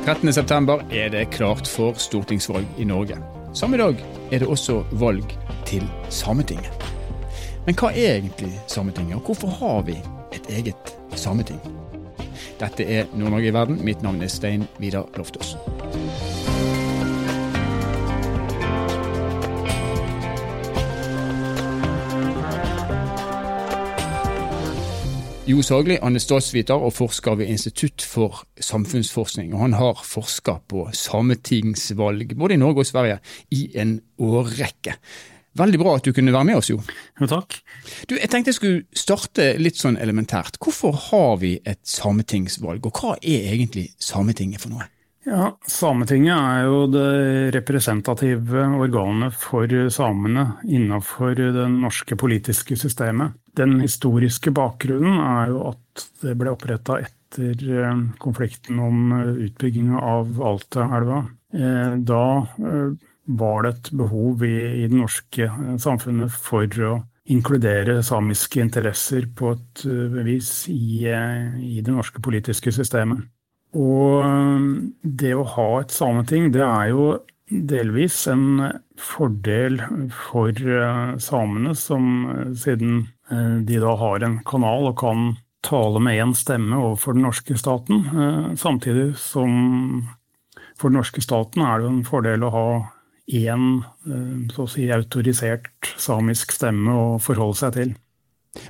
13.9 er det klart for stortingsvalg i Norge. Samme dag er det også valg til Sametinget. Men hva er egentlig Sametinget, og hvorfor har vi et eget sameting? Dette er Nord-Norge i verden. Mitt navn er Stein Vidar Loftaas. Jo Sagli han er statsviter og forsker ved Institutt for samfunnsforskning. og Han har forska på sametingsvalg både i Norge og Sverige i en årrekke. Veldig bra at du kunne være med oss, Jo. Jo, takk. Du, Jeg tenkte jeg skulle starte litt sånn elementært. Hvorfor har vi et sametingsvalg, og hva er egentlig Sametinget for noe? Ja, Sametinget er jo det representative organet for samene innenfor det norske politiske systemet. Den historiske bakgrunnen er jo at det ble oppretta etter eh, konflikten om utbygginga av Altaelva. Eh, da eh, var det et behov i det norske samfunnet for å inkludere samiske interesser på et vis i, i det norske politiske systemet. Og det å ha et sameting, det er jo delvis en fordel for samene, som siden de da har en kanal og kan tale med én stemme overfor den norske staten. Samtidig som for den norske staten er det en fordel å ha én si autorisert samisk stemme å forholde seg til.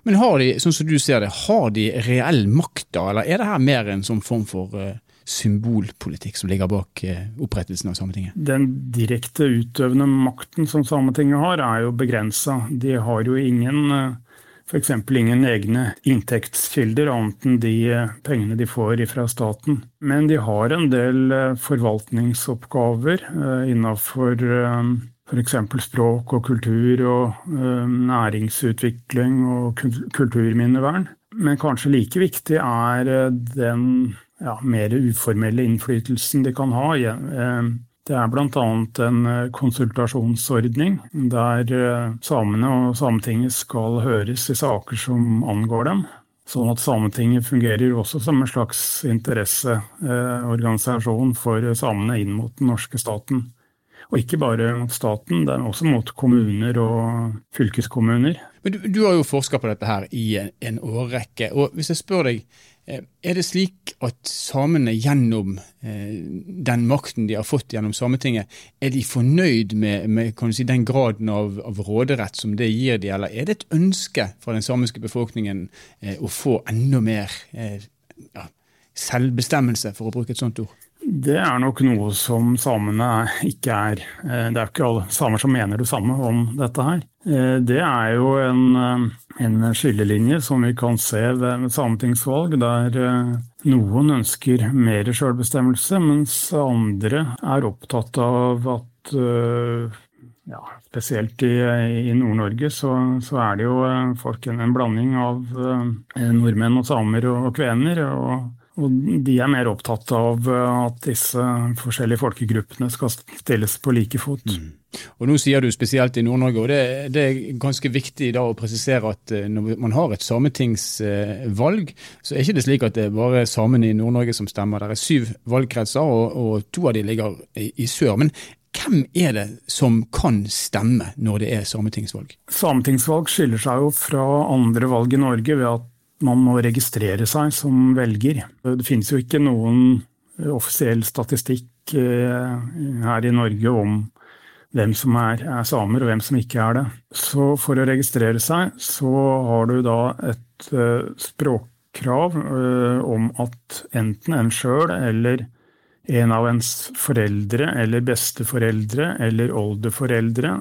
Men har de, sånn som du ser det, har de reell makt da, eller er det her mer en sånn form for symbolpolitikk som ligger bak uh, opprettelsen av Sametinget? Den direkte utøvende makten som Sametinget har, er jo begrensa. De har jo ingen uh, f.eks. ingen egne inntektskilder, annet enn de pengene de får fra staten. Men de har en del forvaltningsoppgaver innafor f.eks. språk og kultur og næringsutvikling og kulturminnevern. Men kanskje like viktig er den ja, mer uformelle innflytelsen de kan ha. Det er bl.a. en konsultasjonsordning der samene og Sametinget skal høres i saker som angår dem. Sånn at Sametinget fungerer også som en slags interesseorganisasjon for samene inn mot den norske staten. Og ikke bare mot staten, det er også mot kommuner og fylkeskommuner. Men du, du har jo forska på dette her i en, en, årrekke. og Hvis jeg spør deg, er det slik at samene gjennom eh, den makten de har fått gjennom Sametinget, er de fornøyd med, med si, den graden av, av, råderett som det gir de, eller er det et ønske fra den samiske befolkningen eh, å få enda mer eh, ja, selvbestemmelse, for å bruke et sånt ord? Det er nok noe som samene ikke er. Det er ikke alle samer som mener det samme om dette her. Det er jo en, en skillelinje som vi kan se ved sametingsvalg, der noen ønsker mer selvbestemmelse, mens andre er opptatt av at ja, spesielt i, i Nord-Norge så, så, er det jo folk en, en blanding av nordmenn og samer og, og kvener. og og de er mer opptatt av eh, at disse forskjellige folkegruppene skal stilles på like fot. Mm. Og Nå sier du spesielt i Nord-Norge, og det, det, er ganske viktig da å presisere at eh, når man har et sametingsvalg, så er ikke det slik at det er bare samene i Nord-Norge som stemmer. Det er syv valgkretser, og, og to av de ligger i, i sør. Men hvem er det som kan stemme når det er sametingsvalg? Sametingsvalg skiller seg jo fra andre valg i Norge ved at man må registrere seg som velger. Det finnes jo ikke noen offisiell statistikk eh, her i Norge om hvem som er, er, samer og hvem som ikke er det. Så for å registrere seg, så har du da et uh, språkkrav om at enten en sjøl eller en av ens foreldre eller besteforeldre eller oldeforeldre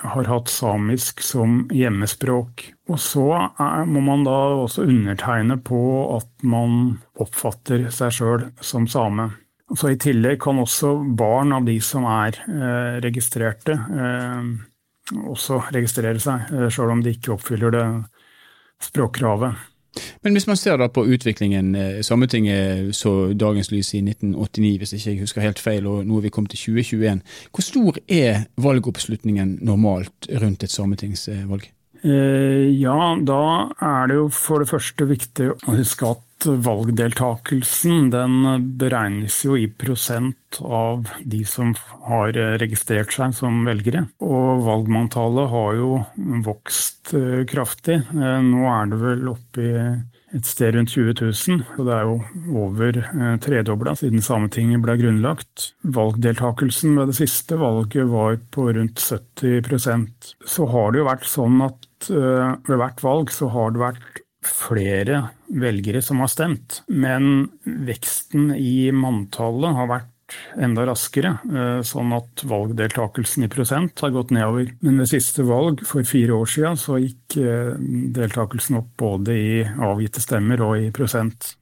har hatt samisk som hjemmespråk. Og så er, må man da også undertegne på at man oppfatter seg sjøl som same. Så I tillegg kan også barn av de som er eh, registrerte, eh, også registrere seg, eh, sjøl om de ikke oppfyller det språkkravet. Men hvis man ser da på utviklingen, eh, Sametinget så dagens lys i 1989, hvis ikke jeg husker helt feil, og nå er vi kommet til 2021. Hvor stor er valgoppslutningen normalt rundt et sametingsvalg? Ja, da er det jo for det første viktig å huske at valgdeltakelsen den beregnes jo i prosent av de som har registrert seg som velgere. Og valgmanntallet har jo vokst eh, kraftig. Eh, nå er det vel oppe i et sted rundt 20 000, og det er jo over eh, tredobla siden Sametinget ble grunnlagt. Valgdeltakelsen ved det siste valget var på rundt 70% Så har det jo vært sånn at ved hvert valg så har det vært flere velgere som har stemt, men veksten i manntallet har vært enda raskere, eh, sånn at valgdeltakelsen i prosent har gått nedover. Men ved siste valg for fire år siden så gikk eh, deltakelsen opp både i avgitte stemmer og i prosent.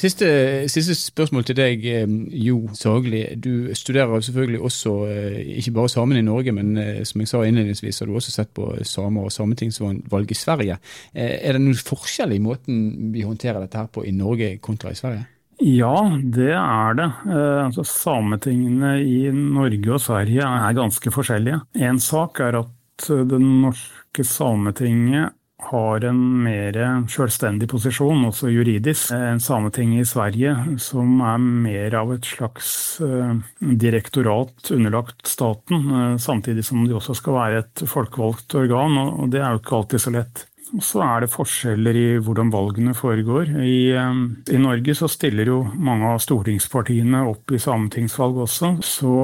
Siste, siste, spørsmål til deg, eh, Jo Sagli. Du studerer selvfølgelig også eh, ikke bare samene i Norge, men eh, som jeg sa innledningsvis, har du også sett på samer og sametingsvalg i Sverige. Er det noen forskjell i måten vi håndterer dette her på i Norge kontra i Sverige? Ja, det er det. Altså, sametingene i Norge og Sverige er ganske forskjellige. En sak er at det norske sametinget har en mer selvstendig posisjon, også juridisk, enn Sametinget i Sverige, som er mer av et slags eh, direktorat underlagt staten, eh, samtidig som de også skal være et folkevalgt organ, og det er jo ikke alltid så lett. Og så er det forskjeller i hvordan valgene foregår. I, eh, I, Norge så stiller jo mange av stortingspartiene opp i sametingsvalg også. Så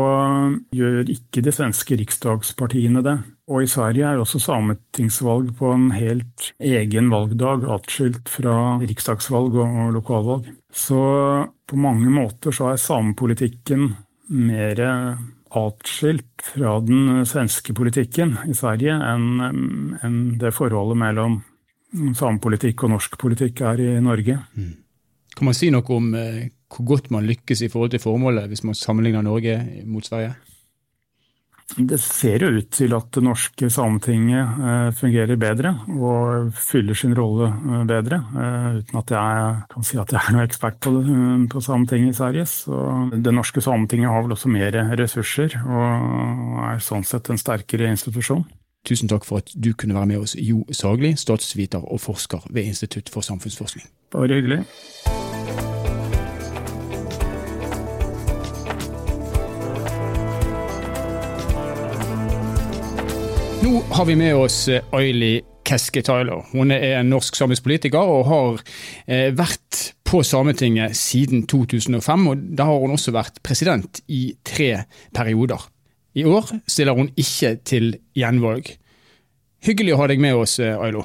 gjør ikke de svenske riksdagspartiene det. Og i Sverige er også sametingsvalg på en helt egen valgdag, atskilt fra riksdagsvalg og lokalvalg. Så på mange måter så er samepolitikken mer atskilt fra den svenske politikken i Sverige enn en det forholdet mellom samepolitikk og norsk politikk er i Norge. Mm. Kan man si noe om eh, hvor godt man lykkes i forhold til formålet, hvis man sammenligner Norge mot Sverige? Det ser jo ut til at det norske Sametinget eh, fungerer bedre og fyller sin rolle eh, bedre. Eh, uten at jeg kan si at jeg er noen ekspert på, på Sametinget i Sverige. Så det norske Sametinget har vel også mer ressurser og er sånn sett en sterkere institusjon. Tusen takk for at du kunne være med oss, Jo Sagli, statsviter og forsker ved Institutt for samfunnsforskning. Bare hyggelig. Nå har vi med oss Aili Keske Tyler. Hun er en norsk samisk politiker og har eh, vært på Sametinget siden 2005. og Da har hun også vært president i tre perioder. I år stiller hun ikke til gjenvalg. Hyggelig å ha deg med oss, eh, Ailo.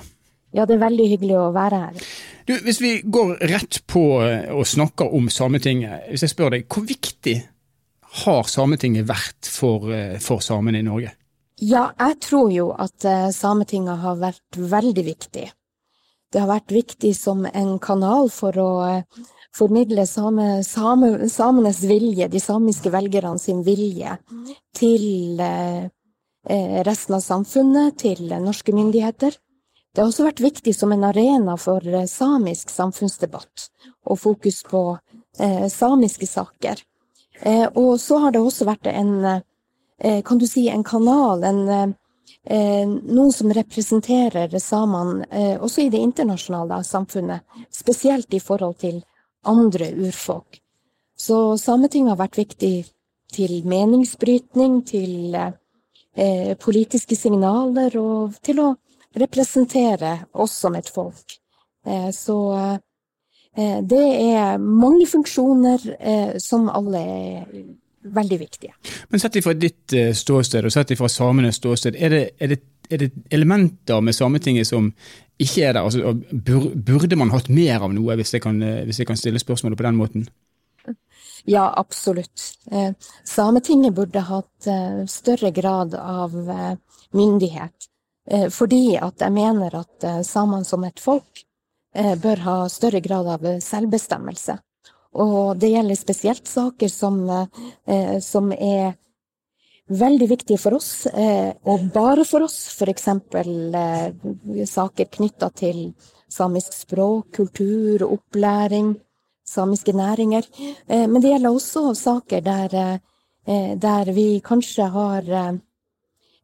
Ja, det er veldig hyggelig å være her. Du, Hvis vi går rett på og snakker om Sametinget, hvis jeg spør deg, hvor viktig har Sametinget vært for, for samene i Norge? Ja, jeg tror jo at uh, Sametinget har vært veldig viktig. Det har vært viktig som en kanal for å uh, formidle same, same, samenes vilje, de samiske velgerne sin vilje, til uh, resten av samfunnet, til norske myndigheter. Det har også vært viktig som en arena for samisk samfunnsdebatt og fokus på samiske saker. og så har det også vært en Eh, kan du si, en kanal, en, eh, noe som representerer samene eh, også i det internasjonale samfunnet, spesielt i forhold til andre urfolk. Så Sametinget har vært viktig til meningsbrytning, til eh, politiske signaler og til å representere oss som et folk. Eh, så eh, det er mange funksjoner som alle er veldig viktige. Men sett ifra ditt eh, ståsted og sett ifra samenes ståsted, er det, er, det, er det, elementer med Sametinget som ikke er der? Altså, burde man hatt mer av noe, hvis jeg kan, eh, hvis jeg kan stille spørsmålet på den måten? Ja, absolutt. Eh, Sametinget burde hatt større grad av myndighet. Fordi at jeg mener at samene som et folk bør ha større grad av selvbestemmelse. Og det gjelder spesielt saker som, eh, som er veldig viktige for oss, eh, og bare for oss. F.eks. Eh, saker knytta til samisk språk, kultur, opplæring, samiske næringer. Men det gjelder også saker der, der vi kanskje har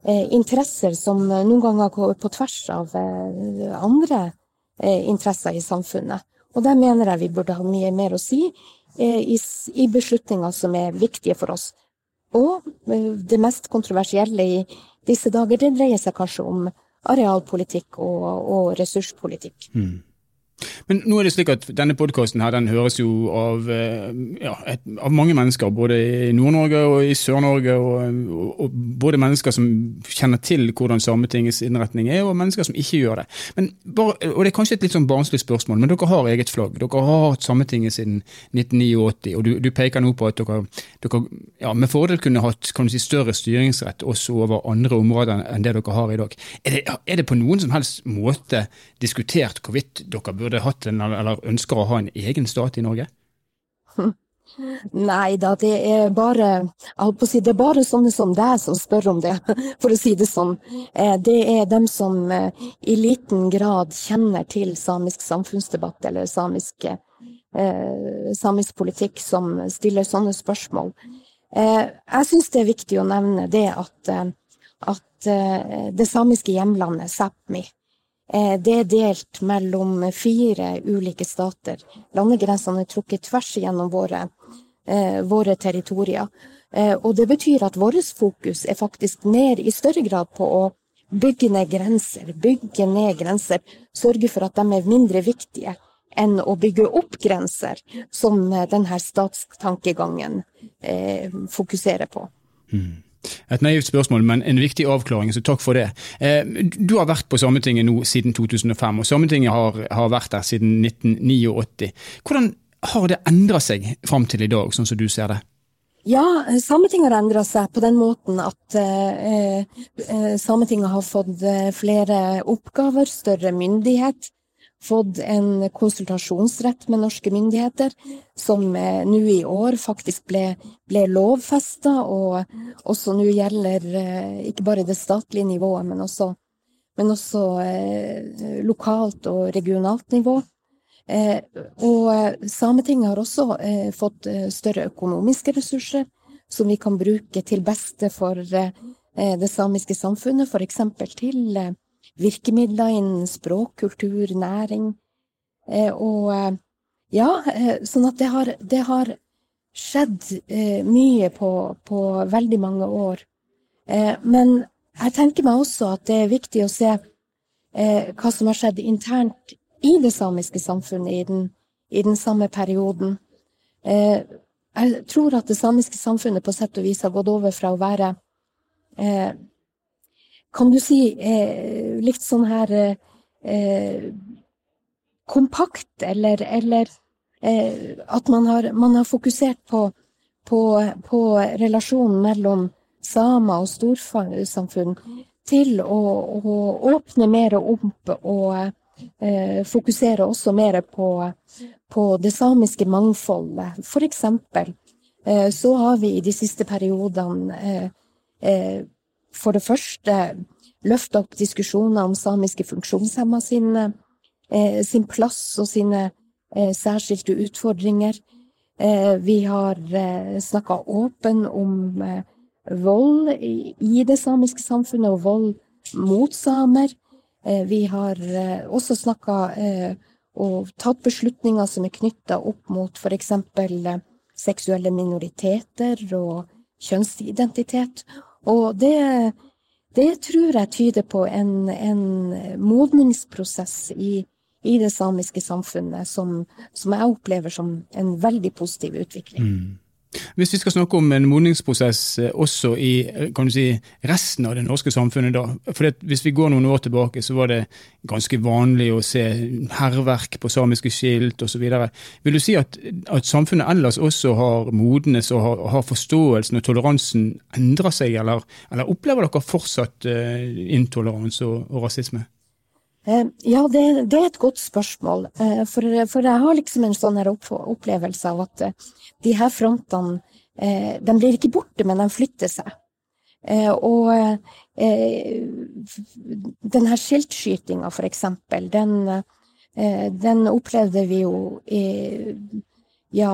interesser som noen ganger går på tvers av andre interesser i samfunnet. Og der mener jeg vi burde ha mye mer å si i beslutninger som er viktige for oss. Og det mest kontroversielle i disse dager, det dreier seg kanskje om arealpolitikk og, og ressurspolitikk. Mm. Men nå er det slik at denne podkasten her, den høres jo av, eh, ja, et, av mange mennesker, både i Nord-Norge og i Sør-Norge. Og, og, og, både mennesker som kjenner til hvordan Sametingets innretning er, og mennesker som ikke gjør det. Men og Det er kanskje et litt sånn barnslig spørsmål, men dere har eget flagg. Dere har hatt Sametinget siden 1989, og du, du peker nå på at dere, dere ja, med fordel kunne hatt kan du si, større styringsrett også over andre områder enn det dere har i dag. Er det, er det på noen som helst måte diskutert hvorvidt dere burde burde hatt en, eller ønsker å ha en egen stat i Norge? Nei da, det er bare si, det er bare sånne som deg som spør om det, for å si det sånn. Eh, det er dem som eh, i liten grad kjenner til samisk samfunnsdebatt eller samisk, eh, samisk politikk, som stiller sånne spørsmål. Jeg syns det er viktig å nevne det at, at det samiske hjemlandet, Sápmi, det er delt mellom fire ulike stater. Landegrensene er trukket tvers gjennom våre, eh, våre territorier. Eh, og det betyr at vårt fokus er faktisk mer i større grad på å bygge ned grenser, bygge ned grenser, sørge for at de er mindre viktige enn å bygge opp grenser, som denne statstankegangen eh, fokuserer på. Mm. Et naivt spørsmål, men en viktig avklaring, så takk for det. Eh, du har vært på Sametinget nå siden 2005, og Sametinget har, har vært der siden 1989. Hvordan har det endra seg fram til i dag, sånn som du ser det? Ja, Sametinget har endra seg på den måten at eh, eh, Sametinget har fått eh, flere oppgaver, større myndighet fått en konsultasjonsrett med norske myndigheter, som eh, nå i år faktisk ble, ble lovfesta, og også nå gjelder eh, ikke bare det statlige nivået, men også, men også eh, lokalt og regionalt nivå. Eh, og Sametinget har også eh, fått eh, større økonomiske ressurser som vi kan bruke til beste for det samiske samfunnet, f.eks. til virkemidler innen språk, kultur, næring. Eh, og eh, ja, eh, sånn at det har, det har skjedd mye på, på, veldig mange år. Men jeg tenker meg også at det er viktig å se hva som har skjedd internt i det samiske samfunnet i den, i den samme perioden. Jeg tror at det samiske samfunnet på sett og vis har gått over fra å være kan du si, eh, litt sånn her eh, kompakt, eller, eller eh, at man har, man har, fokusert på, på, på relasjonen mellom samer og storsamfunn til å, å, åpne mer opp og eh, fokusere også mer på, på det samiske mangfoldet. For eksempel eh, så har vi i de siste periodene eh, for det første løfte opp diskusjoner om samiske funksjonshemma sin, eh, sin plass og sine eh, særskilte utfordringer. Eh, vi har eh, snakka åpen om eh, vold i, i, det samiske samfunnet, og vold mot samer. Eh, vi har også snakka og tatt beslutninger som er knytta opp mot f.eks. seksuelle minoriteter og kjønnsidentitet. Og det, det tror jeg tyder på en, en modningsprosess i, i, det samiske samfunnet som, som, jeg opplever som en veldig positiv utvikling. Mm. Hvis vi skal snakke om en modningsprosess eh, også i si, resten av det norske samfunnet, da. For Hvis vi går noen år tilbake, så var det ganske vanlig å se hærverk på samiske skilt osv. Vil du si at, at, samfunnet ellers også har modnes og har, har forståelsen og toleransen endra seg, eller, eller, opplever dere fortsatt uh, intoleranse og, og rasisme? Eh, ja, det, det, er et godt spørsmål. For, for, jeg har liksom en sånn opplevelse av at de her frontene eh, de blir ikke borte, men de flytter seg. Eh, og eh, den her skiltskytinga, for eksempel, den, eh, den opplevde vi jo i ja,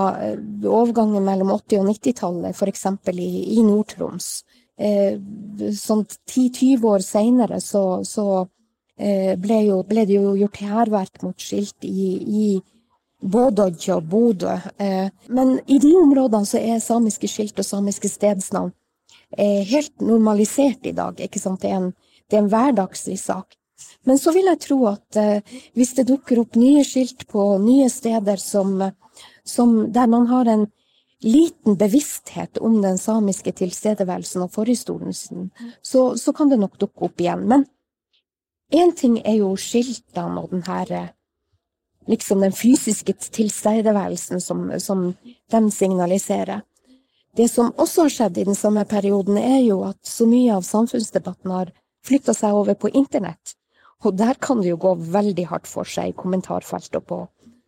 overgangen mellom 80- og 90-tallet, f.eks. i, i Nord-Troms. eh, sånn 10-20 år seinere så, så eh, ble, jo, ble, det jo gjort hærverk mot skilt i, i Bådodje og Bodø. Eh, men i de områdene så er samiske skilt og samiske stedsnavn eh, helt normalisert i dag. ikke sant? Det er en, det er en hverdagslig sak. Men så vil jeg tro at eh, hvis det dukker opp nye skilt på nye steder som, som, der man har en liten bevissthet om den samiske tilstedeværelsen og forhistorien så, så, kan det nok dukke opp igjen. Men én ting er jo skiltene og den her eh, liksom den fysiske tilstedeværelsen som, som de signaliserer. Det som også har skjedd i den samme perioden, er jo at så mye av samfunnsdebatten har flytta seg over på internett. Og der kan det jo gå veldig hardt for seg i kommentarfelt og på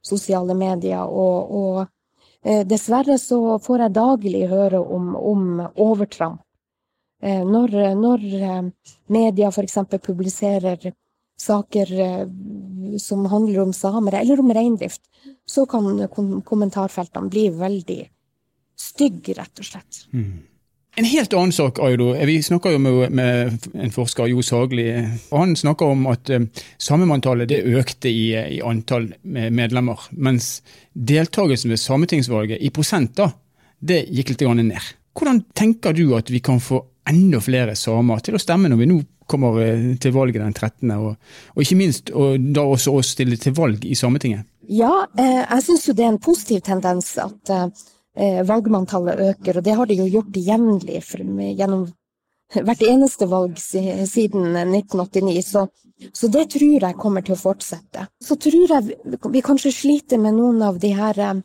sosiale medier. Og, og eh, dessverre så får jeg daglig høre om, om overtramp. Eh, når, når eh, media f.eks. publiserer saker eh, som handler om samer eller om reindrift, så kan kommentarfeltene bli veldig stygge, rett og slett. Mm. En helt annen sak, Aido. Vi snakker jo med, med en forsker, Jo Sagli. og Han snakker om at samemanntallet det økte i, i, antall medlemmer. Mens deltakelsen ved sametingsvalget i prosent da, det gikk litt ned. Hvordan tenker du at vi kan få enda flere samer til å stemme når vi nå kommer eh, til valget den 13., og, og ikke minst og da også å stille til valg i Sametinget? Ja, eh, jeg syns jo det er en positiv tendens at eh, eh, valgmanntallet øker, og det har det jo gjort jevnlig gjennom hvert eneste valg siden 1989. Så, så, det tror jeg kommer til å fortsette. Så tror jeg vi kanskje sliter med noen av de her eh,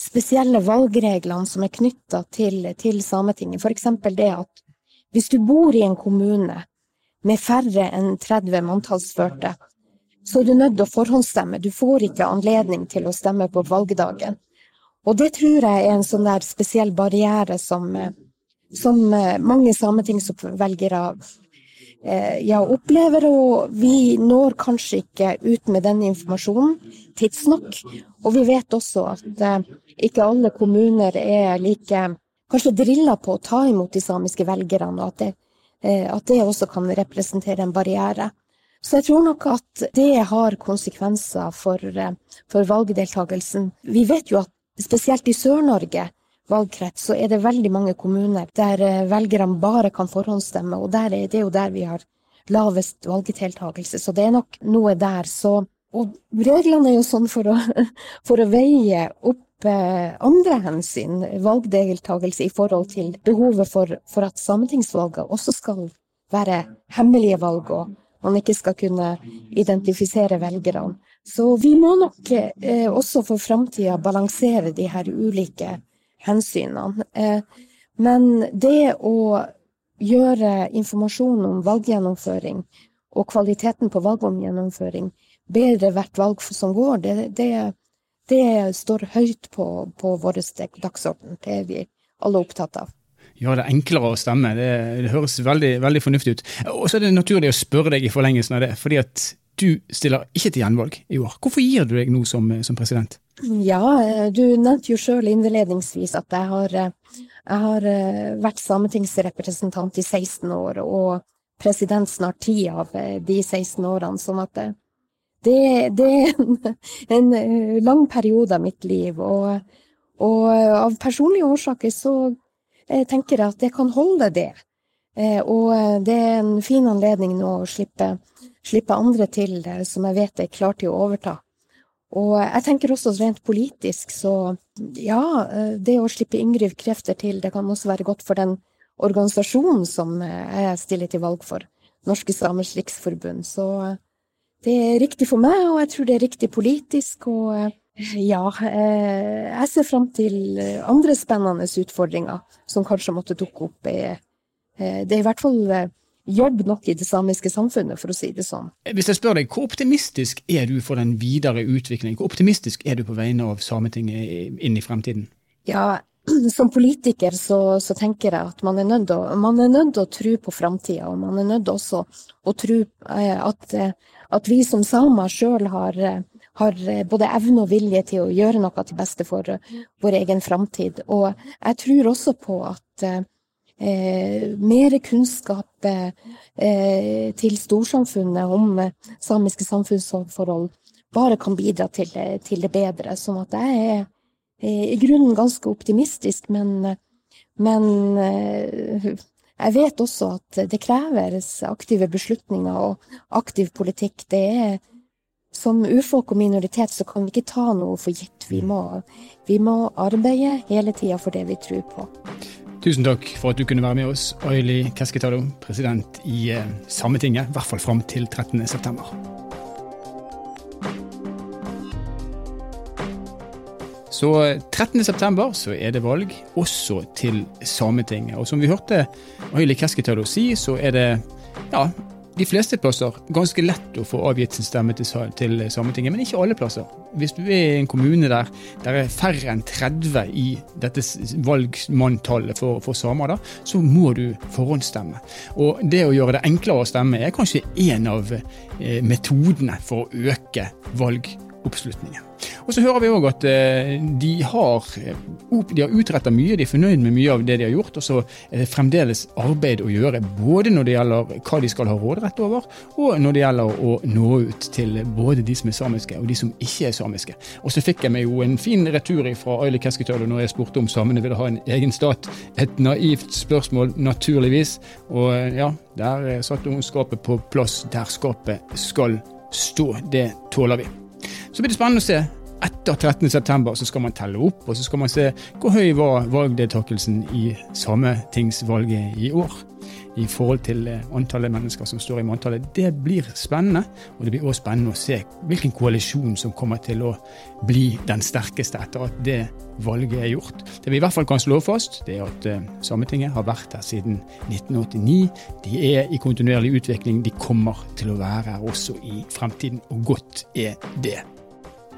spesielle valgreglene som er knytta til, til Sametinget. F.eks. det at hvis du bor i en kommune med færre enn 30 manntallsførte, så er du nødt til å forhåndsstemme. Du får ikke anledning til å stemme på valgdagen. Og det tror jeg er en sånn der spesiell barriere som, eh, som eh, mange sametingsvelgere eh, ja, opplever, og vi når kanskje ikke ut med den informasjonen tidsnok. Og vi vet også at ikke alle kommuner er like kanskje drilla på å ta imot de samiske velgerne, og at det, at det også kan representere en barriere. Så jeg tror nok at det har konsekvenser for, for valgdeltakelsen. Vi vet jo at Spesielt i Sør-Norge valgkrets så er det veldig mange kommuner der eh, velgerne bare kan forhåndsstemme, og er, det er jo der vi har lavest valgdeltakelse, så det er nok noe der. Så, og reglene er jo sånn for å, for å veie opp eh, andre hensyn, valgdeltakelse i forhold til behovet for, for at sametingsvalget også skal være hemmelige valg, og man ikke skal kunne identifisere velgerne. Så vi må nok eh, også for framtida balansere de her ulike hensynene. Eh, men det å gjøre informasjon om valggjennomføring og kvaliteten på valggjennomføring bedre hvert valg som går, det, det, det står høyt på, på vår dagsorden. Det er vi alle opptatt av gjøre det enklere å stemme. Det, det høres veldig, veldig, fornuftig ut. Og så er det naturlig å spørre deg i forlengelsen av det, fordi at du stiller ikke til gjenvalg i år. Hvorfor gir du deg nå som, som president? Ja, du nevnte jo sjøl innledningsvis at jeg har, jeg har, eh, vært sametingsrepresentant i 16 år, og president snart 10 av eh, de 16 årene. sånn at det, det er en, en, eh, lang periode av mitt liv. Og, og av personlige årsaker så tenker jeg at det kan holde, det. Og det er en fin anledning nå å slippe slippe andre til som jeg vet er klar til å overta. Og jeg tenker også rent politisk, så ja, det å slippe yngre krefter til, det kan også være godt for den organisasjonen som jeg stiller til valg for, Norske Samers Riksforbund. Så det er riktig for meg, og jeg tror det er riktig politisk. Og ja, jeg ser fram til andre spennende utfordringer som kanskje måtte dukke opp. Det er i hvert fall jobb nok i det samiske samfunnet, for å si det sånn. Hvis jeg spør deg, Hvor optimistisk er du for den videre utviklingen? Hvor optimistisk er du på vegne av Sametinget inn i fremtiden? Ja, som politiker så, så, tenker jeg at man er nødt til å tro på framtida, og man er nødt også å tro eh, at, eh, at vi som samer sjøl har, har, både evne og vilje til å gjøre noe til beste for vår egen framtid. Og jeg tror også på at eh, mer kunnskap eh, til storsamfunnet om samiske samfunnsforhold bare kan bidra til, til, det bedre. Sånn at jeg er i grunnen ganske optimistisk, men, men jeg vet også at det kreves aktive beslutninger og aktiv politikk. Det er som urfolk og minoritet så kan vi ikke ta noe for gitt. Vi må, vi må arbeide hele tida for det vi tror på. Tusen takk for at du kunne være med oss, Aili Kesketalo, president i eh, Sametinget, i hvert fall fram til 13.9. Så 13.9 så er det valg, også til Sametinget. Og som vi hørte Aili å si, så er det ja, de fleste plasser ganske lett å få avgitt sin stemme til, Sametinget, men ikke alle plasser. Hvis du er i en kommune der det er færre enn 30 i dette valgmanntallet for, for, samer, da, så må du forhåndsstemme. Og det å gjøre det enklere å stemme er kanskje en av eh, metodene for å øke valgoppslutningen. Og så hører vi òg at eh, de har, eh, de har utretta mye, de er fornøyd med mye av det de har gjort. Og så er det fremdeles arbeid å gjøre, både når det gjelder hva de skal ha råderett over, og når det gjelder å nå ut til både de som er samiske og de som ikke er samiske. Og så fikk jeg meg jo en fin retur fra Aili Keskitalo når jeg spurte om samene ville ha en egen stat. Et naivt spørsmål, naturligvis. Og eh, ja, der satte hun skapet på plass der skapet skal stå. Det tåler vi. Så blir det spennende å se etter 13.9 så skal man telle opp, og så skal man se hvor høy var valgdeltakelsen i sametingsvalget i år. I forhold til eh, antallet mennesker som står i manntallet. Det blir spennende, og det blir også spennende å se hvilken koalisjon som kommer til å bli den sterkeste etter at det valget er gjort. Det vi i hvert fall kan slå fast, det er at uh, Sametinget har vært her siden 1989. De er i kontinuerlig utvikling. De kommer til å være her også i fremtiden, og godt er det.